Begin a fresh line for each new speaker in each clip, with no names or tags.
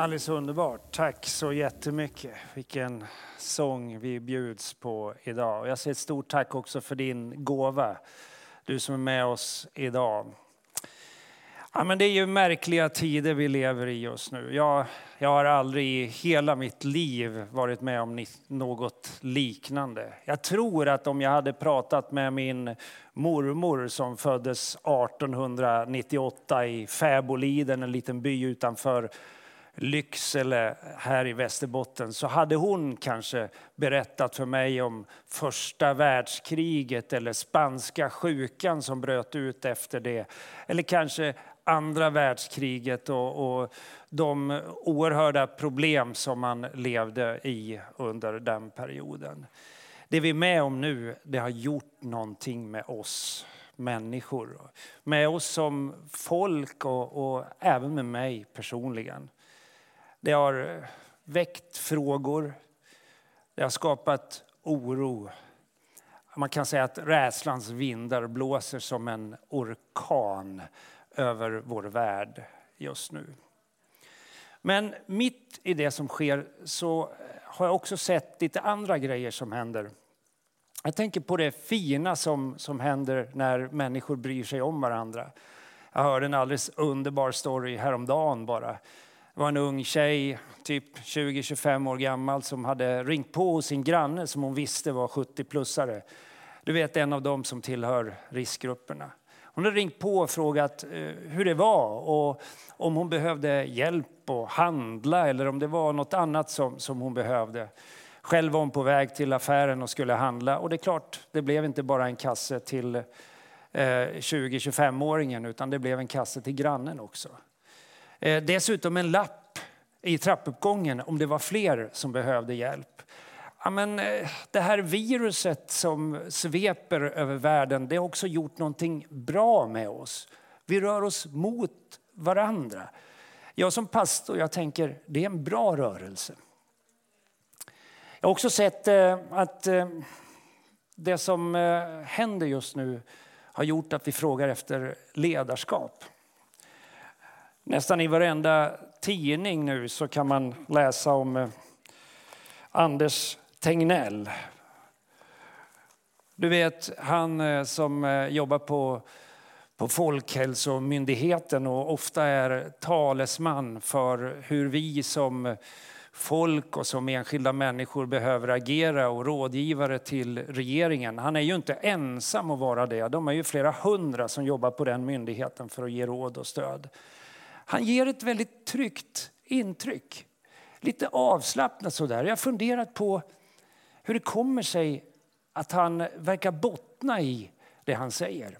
Alldeles underbart. Tack så jättemycket. Vilken sång vi bjuds på idag. Och jag säger ett stort tack också för din gåva, du som är med oss idag. Ja, men det är ju märkliga tider vi lever i just nu. Jag, jag har aldrig i hela mitt liv varit med om något liknande. Jag tror att om jag hade pratat med min mormor som föddes 1898 i Fäboliden, en liten by utanför Lycksele här i Västerbotten så hade hon kanske berättat för mig om första världskriget eller spanska sjukan som bröt ut efter det. Eller kanske andra världskriget och, och de oerhörda problem som man levde i under den perioden. Det vi är med om nu, det har gjort någonting med oss människor. Med oss som folk och, och även med mig personligen. Det har eh, väckt frågor. Det har skapat oro. Man kan säga att rädslans vindar blåser som en orkan över vår värld just nu. Men mitt i det som sker så eh, har jag också sett lite andra grejer som händer. Jag tänker på det fina som, som händer när människor bryr sig om varandra. Jag hörde en alldeles underbar story häromdagen bara det var en ung tjej, typ 20-25 år gammal, som hade ringt på hos sin granne som hon visste var 70-plussare. Du vet, en av dem som tillhör riskgrupperna. Hon hade ringt på och frågat eh, hur det var och om hon behövde hjälp att handla eller om det var något annat som, som hon behövde. Själv var hon på väg till affären och skulle handla. Och det är klart, det blev inte bara en kasse till eh, 20-25-åringen utan det blev en kasse till grannen också. Eh, dessutom en lapp i trappuppgången om det var fler som behövde hjälp. Ja, men, eh, det här viruset som sveper över världen det har också gjort någonting bra med oss. Vi rör oss mot varandra. Jag som pastor jag tänker det är en bra rörelse. Jag har också sett eh, att det som händer just nu har gjort att vi frågar efter ledarskap. Nästan i varenda tidning nu så kan man läsa om eh, Anders Tegnell. Du vet, han eh, som eh, jobbar på, på Folkhälsomyndigheten och ofta är talesman för hur vi som folk och som enskilda människor behöver agera och rådgivare till regeringen. Han är ju inte ensam att vara det. De är ju flera hundra som jobbar på den myndigheten för att ge råd och stöd. Han ger ett väldigt tryggt intryck. Lite avslappnat sådär. Jag har funderat på hur det kommer sig att han verkar bottna i det han säger.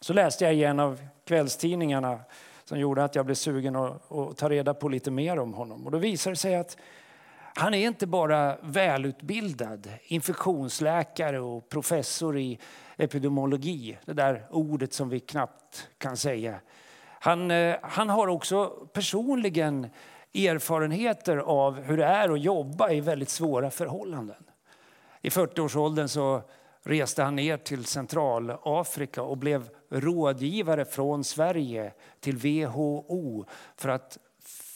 Så läste jag i en av kvällstidningarna som gjorde att jag blev sugen att, att ta reda på lite mer om honom. Och då visade det sig att han är inte bara välutbildad infektionsläkare och professor i epidemiologi, det där ordet som vi knappt kan säga. Han, eh, han har också personligen erfarenheter av hur det är att jobba i väldigt svåra förhållanden. I 40-årsåldern så reste han ner till Centralafrika och blev rådgivare från Sverige till WHO för att,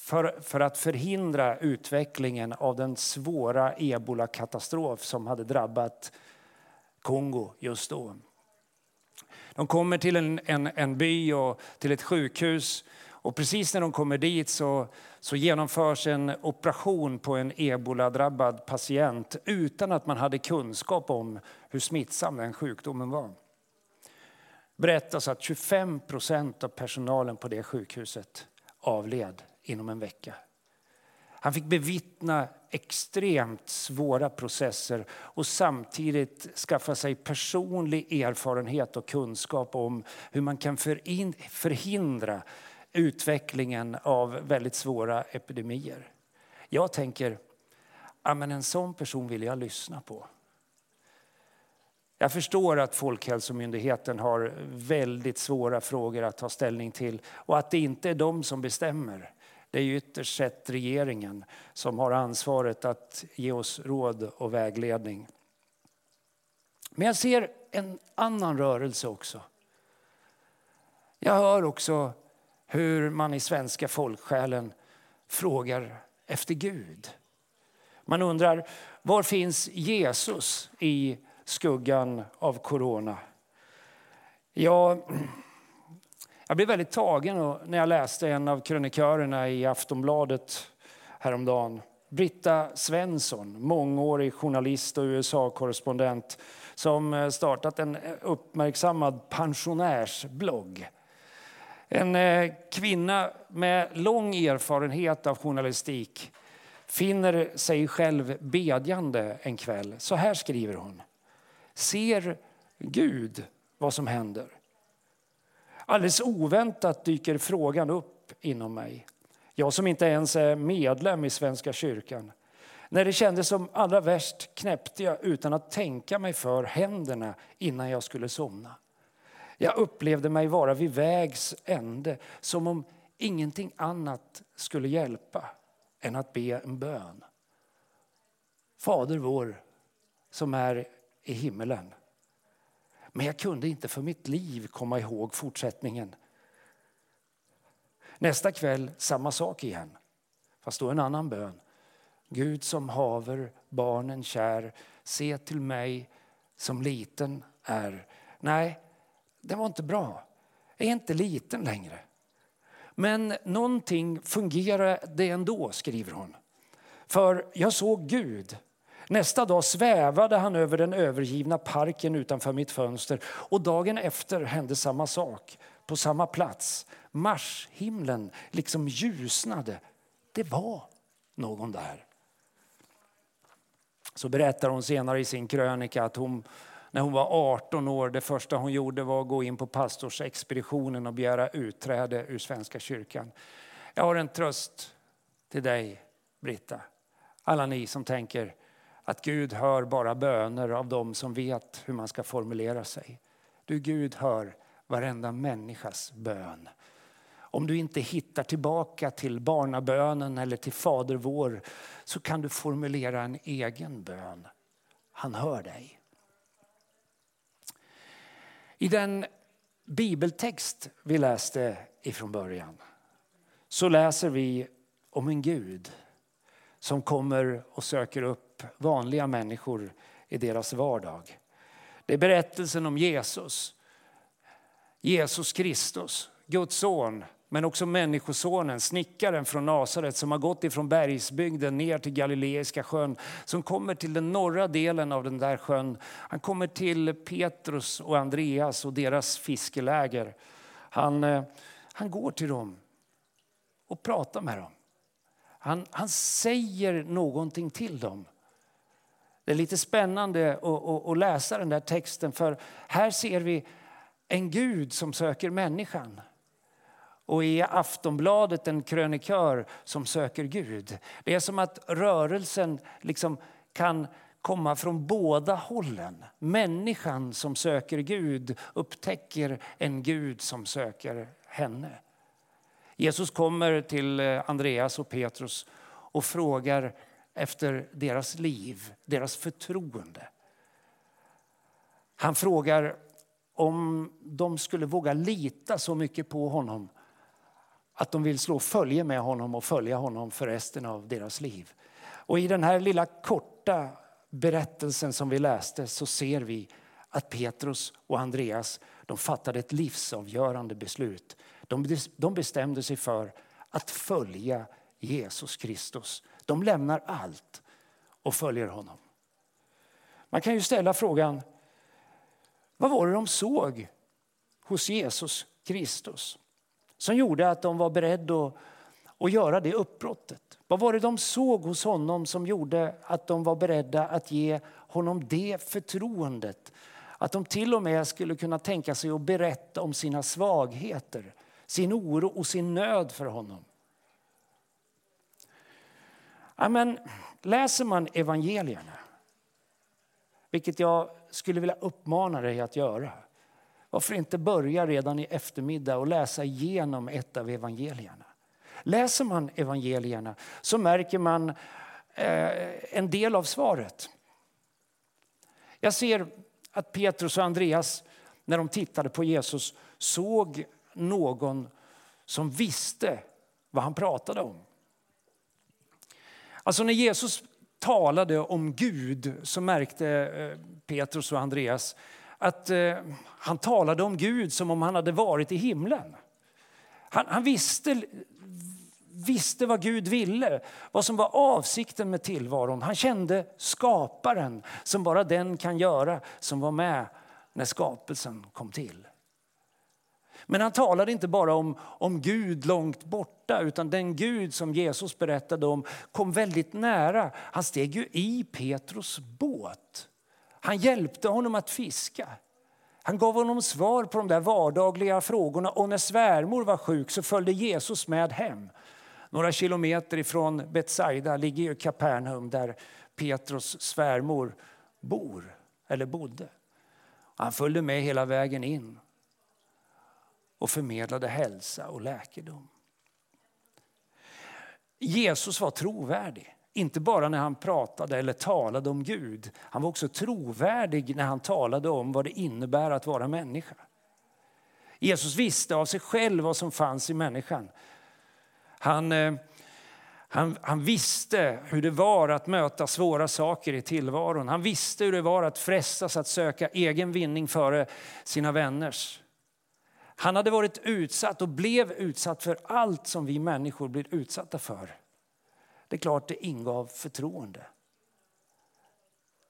för, för att förhindra utvecklingen av den svåra ebolakatastrof som hade drabbat Kongo just då. De kommer till en, en, en by och till ett sjukhus. Och precis när de kommer dit så, så genomförs en operation på en ebola-drabbad patient utan att man hade kunskap om hur smittsam den sjukdomen var. Berättas att 25 procent av personalen på det sjukhuset avled inom en vecka. Han fick bevittna extremt svåra processer och samtidigt skaffa sig personlig erfarenhet och kunskap om hur man kan förhindra utvecklingen av väldigt svåra epidemier. Jag tänker, ja, men en sån person vill jag lyssna på. Jag förstår att Folkhälsomyndigheten har väldigt svåra frågor att ta ställning till och att det inte är de som bestämmer. Det är ytterst sett regeringen som har ansvaret att ge oss råd och vägledning. Men jag ser en annan rörelse också. Jag hör också hur man i svenska folksjälen frågar efter Gud. Man undrar, var finns Jesus i skuggan av corona? Ja, jag blev väldigt tagen när jag läste en av krönikörerna i Aftonbladet häromdagen. Britta Svensson, mångårig journalist och USA-korrespondent som eh, startat en eh, uppmärksammad pensionärsblogg. En eh, kvinna med lång erfarenhet av journalistik finner sig själv bedjande en kväll. Så här skriver hon. Ser Gud vad som händer? Alldeles oväntat dyker frågan upp inom mig. Jag som inte ens är medlem i Svenska kyrkan. När det kändes som allra värst knäppte jag utan att tänka mig för händerna innan jag skulle somna. Jag upplevde mig vara vid vägs ände, som om ingenting annat skulle hjälpa än att be en bön. Fader vår som är i himmelen. Men jag kunde inte för mitt liv komma ihåg fortsättningen. Nästa kväll samma sak igen, fast då en annan bön. Gud som haver barnen kär, se till mig som liten är. Nej, det var inte bra. Jag är inte liten längre. Men någonting fungerade ändå, skriver hon. För jag såg Gud. Nästa dag svävade han över den övergivna parken utanför mitt fönster och dagen efter hände samma sak på samma plats. Marshimlen liksom ljusnade. Det var någon där. Så berättar hon senare i sin krönika att hon när hon var 18 år, det första hon gjorde var att gå in på pastorsexpeditionen och begära utträde ur Svenska kyrkan. Jag har en tröst till dig, Britta. Alla ni som tänker att Gud hör bara böner av dem som vet hur man ska formulera sig. Du, Gud hör varenda människas bön. Om du inte hittar tillbaka till barnabönen eller till Fader vår så kan du formulera en egen bön. Han hör dig. I den bibeltext vi läste ifrån början så läser vi om en Gud som kommer och söker upp vanliga människor i deras vardag. Det är berättelsen om Jesus, Jesus Kristus, Guds son men också Människosonen, snickaren från Nasaret som har gått ifrån bergsbygden ner till Galileiska sjön, som kommer till den norra delen av den där sjön. Han kommer till Petrus och Andreas och deras fiskeläger. Han, eh, han går till dem och pratar med dem. Han, han säger någonting till dem. Det är lite spännande att, att, att läsa den där texten för här ser vi en Gud som söker människan och i Aftonbladet en krönikör som söker Gud. Det är som att rörelsen liksom kan komma från båda hållen. Människan som söker Gud upptäcker en Gud som söker henne. Jesus kommer till eh, Andreas och Petrus och frågar efter deras liv, deras förtroende. Han frågar om de skulle våga lita så mycket på honom att de vill slå följe med honom och följa honom för resten av deras liv. Och i den här lilla korta berättelsen som vi läste så ser vi att Petrus och Andreas de fattade ett livsavgörande beslut. De bestämde sig för att följa Jesus Kristus. De lämnar allt och följer honom. Man kan ju ställa frågan, vad var det de såg hos Jesus Kristus? som gjorde att de var beredda att, att göra det uppbrottet? Vad var det de såg hos honom som gjorde att de var beredda att ge honom det förtroendet? Att de till och med skulle kunna tänka sig att berätta om sina svagheter, sin oro och sin nöd för honom. Ja, men, läser man evangelierna, vilket jag skulle vilja uppmana dig att göra. Varför inte börja redan i eftermiddag och läsa igenom ett av evangelierna? Läser man evangelierna så märker man eh, en del av svaret. Jag ser att Petrus och Andreas, när de tittade på Jesus, såg någon som visste vad han pratade om. Alltså när Jesus talade om Gud så märkte eh, Petrus och Andreas att eh, han talade om Gud som om han hade varit i himlen. Han, han visste, visste vad Gud ville, vad som var avsikten med tillvaron. Han kände skaparen som bara den kan göra som var med när skapelsen kom till. Men han talade inte bara om, om Gud långt borta utan den Gud som Jesus berättade om kom väldigt nära. Han steg ju i Petrus båt. Han hjälpte honom att fiska. Han gav honom svar på de där vardagliga frågorna och när svärmor var sjuk så följde Jesus med hem. Några kilometer ifrån Betsaida ligger ju Kapernaum där Petrus svärmor bor, eller bodde. Han följde med hela vägen in och förmedlade hälsa och läkedom. Jesus var trovärdig. Inte bara när han pratade eller talade om Gud. Han var också trovärdig när han talade om vad det innebär att vara människa. Jesus visste av sig själv vad som fanns i människan. Han, eh, han, han, visste hur det var att möta svåra saker i tillvaron. Han visste hur det var att frestas att söka egen vinning före sina vänners. Han hade varit utsatt och blev utsatt för allt som vi människor blir utsatta för. Det är klart det ingav förtroende.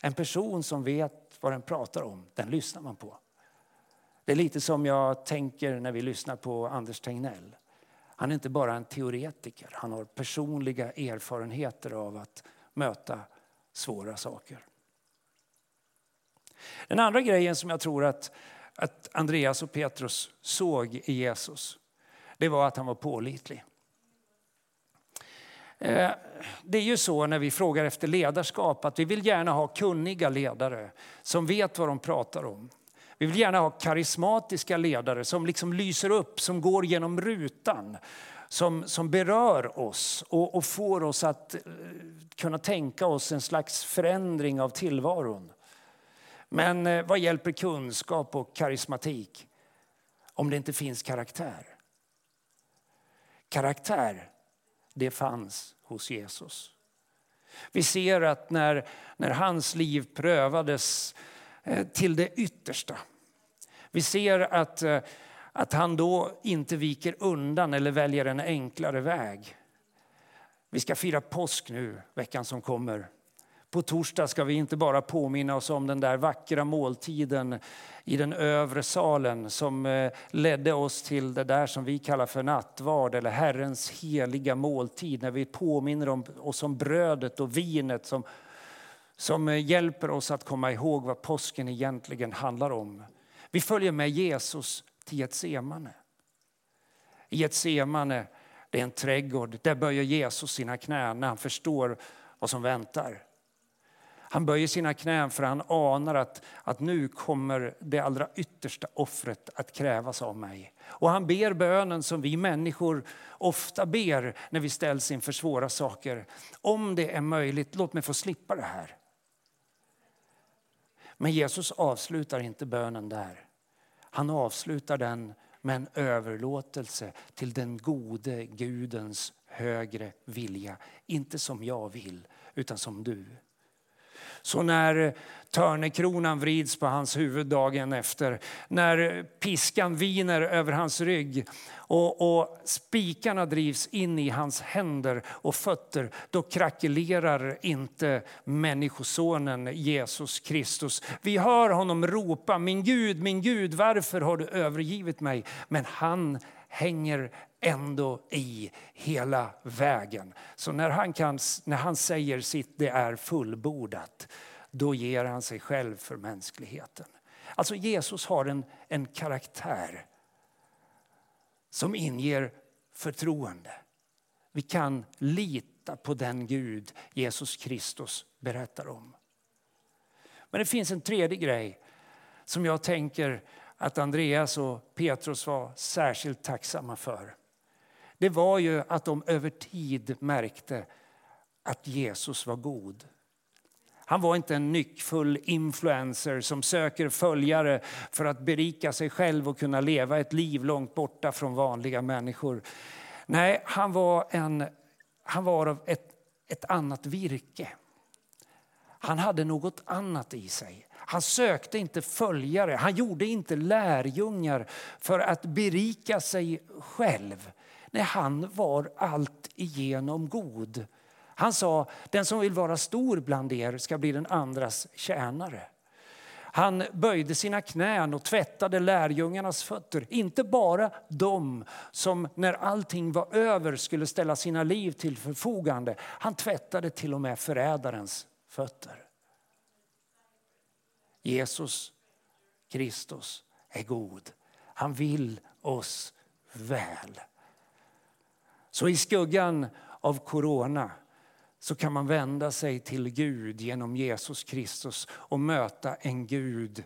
En person som vet vad den pratar om, den lyssnar man på. Det är lite som jag tänker när vi lyssnar på Anders Tegnell. Han är inte bara en teoretiker, han har personliga erfarenheter av att möta svåra saker. Den andra grejen som jag tror att, att Andreas och Petrus såg i Jesus, det var att han var pålitlig. Eh, det är ju så när vi frågar efter ledarskap att vi vill gärna ha kunniga ledare som vet vad de pratar om. Vi vill gärna ha karismatiska ledare som liksom lyser upp, som går genom rutan. Som, som berör oss och, och får oss att eh, kunna tänka oss en slags förändring av tillvaron. Men eh, vad hjälper kunskap och karismatik om det inte finns karaktär? Karaktär, det fanns hos Jesus. Vi ser att när, när hans liv prövades eh, till det yttersta. Vi ser att, eh, att han då inte viker undan eller väljer en enklare väg. Vi ska fira påsk nu, veckan som kommer. På torsdag ska vi inte bara påminna oss om den där vackra måltiden i den övre salen som eh, ledde oss till det där som vi kallar för nattvard eller Herrens heliga måltid när vi påminner oss om brödet och vinet som, som eh, hjälper oss att komma ihåg vad påsken egentligen handlar om. Vi följer med Jesus till Getsemane. I Getsemane, det är en trädgård, där böjer Jesus sina knän när han förstår vad som väntar. Han böjer sina knän för han anar att, att nu kommer det allra yttersta offret att krävas av mig. Och han ber bönen som vi människor ofta ber när vi ställs inför svåra saker. Om det är möjligt, låt mig få slippa det här. Men Jesus avslutar inte bönen där. Han avslutar den med en överlåtelse till den gode Gudens högre vilja. Inte som jag vill, utan som du. Så när törnekronan vrids på hans huvud dagen efter, när piskan viner över hans rygg och, och spikarna drivs in i hans händer och fötter, då krackelerar inte Människosonen Jesus Kristus. Vi hör honom ropa, min Gud, min Gud, varför har du övergivit mig? Men han hänger ändå i hela vägen. Så när han, kan, när han säger sitt, det är fullbordat, då ger han sig själv för mänskligheten. Alltså Jesus har en, en karaktär som inger förtroende. Vi kan lita på den Gud Jesus Kristus berättar om. Men det finns en tredje grej som jag tänker att Andreas och Petrus var särskilt tacksamma för. Det var ju att de över tid märkte att Jesus var god. Han var inte en nyckfull influencer som söker följare för att berika sig själv och kunna leva ett liv långt borta från vanliga människor. Nej, han var, en, han var av ett, ett annat virke. Han hade något annat i sig. Han sökte inte följare, han gjorde inte lärjungar för att berika sig själv. Nej, han var allt igenom god. Han sa, den som vill vara stor bland er ska bli den andras tjänare. Han böjde sina knän och tvättade lärjungarnas fötter. Inte bara de som när allting var över skulle ställa sina liv till förfogande. Han tvättade till och med förrädarens fötter. Jesus Kristus är god. Han vill oss väl. Så i skuggan av corona så kan man vända sig till Gud genom Jesus Kristus och möta en Gud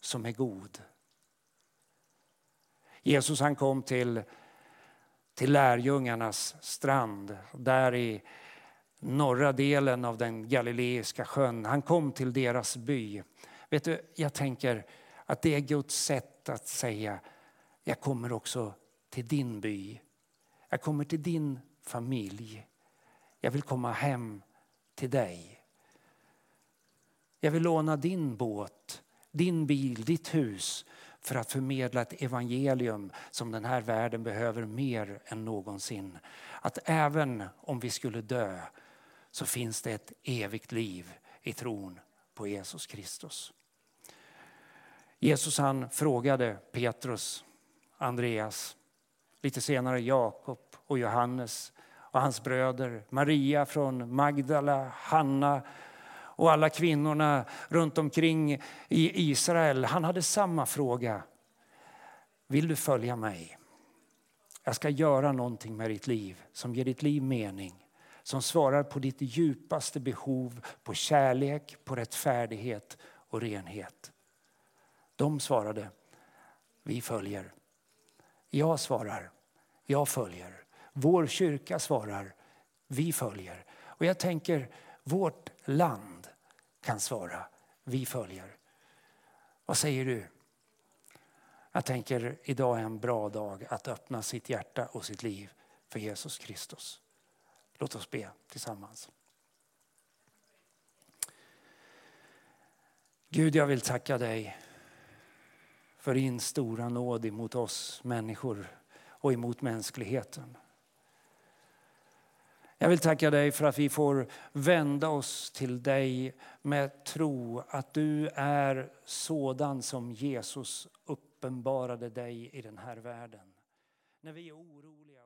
som är god. Jesus han kom till, till lärjungarnas strand där i norra delen av den galileiska sjön. Han kom till deras by. Vet du, jag tänker att det är Guds sätt att säga jag kommer också till din by. Jag kommer till din familj. Jag vill komma hem till dig. Jag vill låna din båt, din bil, ditt hus för att förmedla ett evangelium som den här världen behöver mer än någonsin. Att även om vi skulle dö så finns det ett evigt liv i tron på Jesus Kristus. Jesus han frågade Petrus, Andreas, lite senare Jakob och Johannes och hans bröder, Maria från Magdala, Hanna och alla kvinnorna runt omkring i Israel. Han hade samma fråga. Vill du följa mig? Jag ska göra någonting med ditt liv som ger ditt liv mening. Som svarar på ditt djupaste behov på kärlek, på rättfärdighet och renhet. De svarade, vi följer. Jag svarar, jag följer. Vår kyrka svarar, vi följer. Och jag tänker, vårt land kan svara, vi följer. Vad säger du? Jag tänker, idag är en bra dag att öppna sitt hjärta och sitt liv för Jesus Kristus. Låt oss be tillsammans. Gud, jag vill tacka dig för din stora nåd emot oss människor och emot mänskligheten. Jag vill tacka dig för att vi får vända oss till dig med tro att du är sådan som Jesus uppenbarade dig i den här världen. När vi är oroliga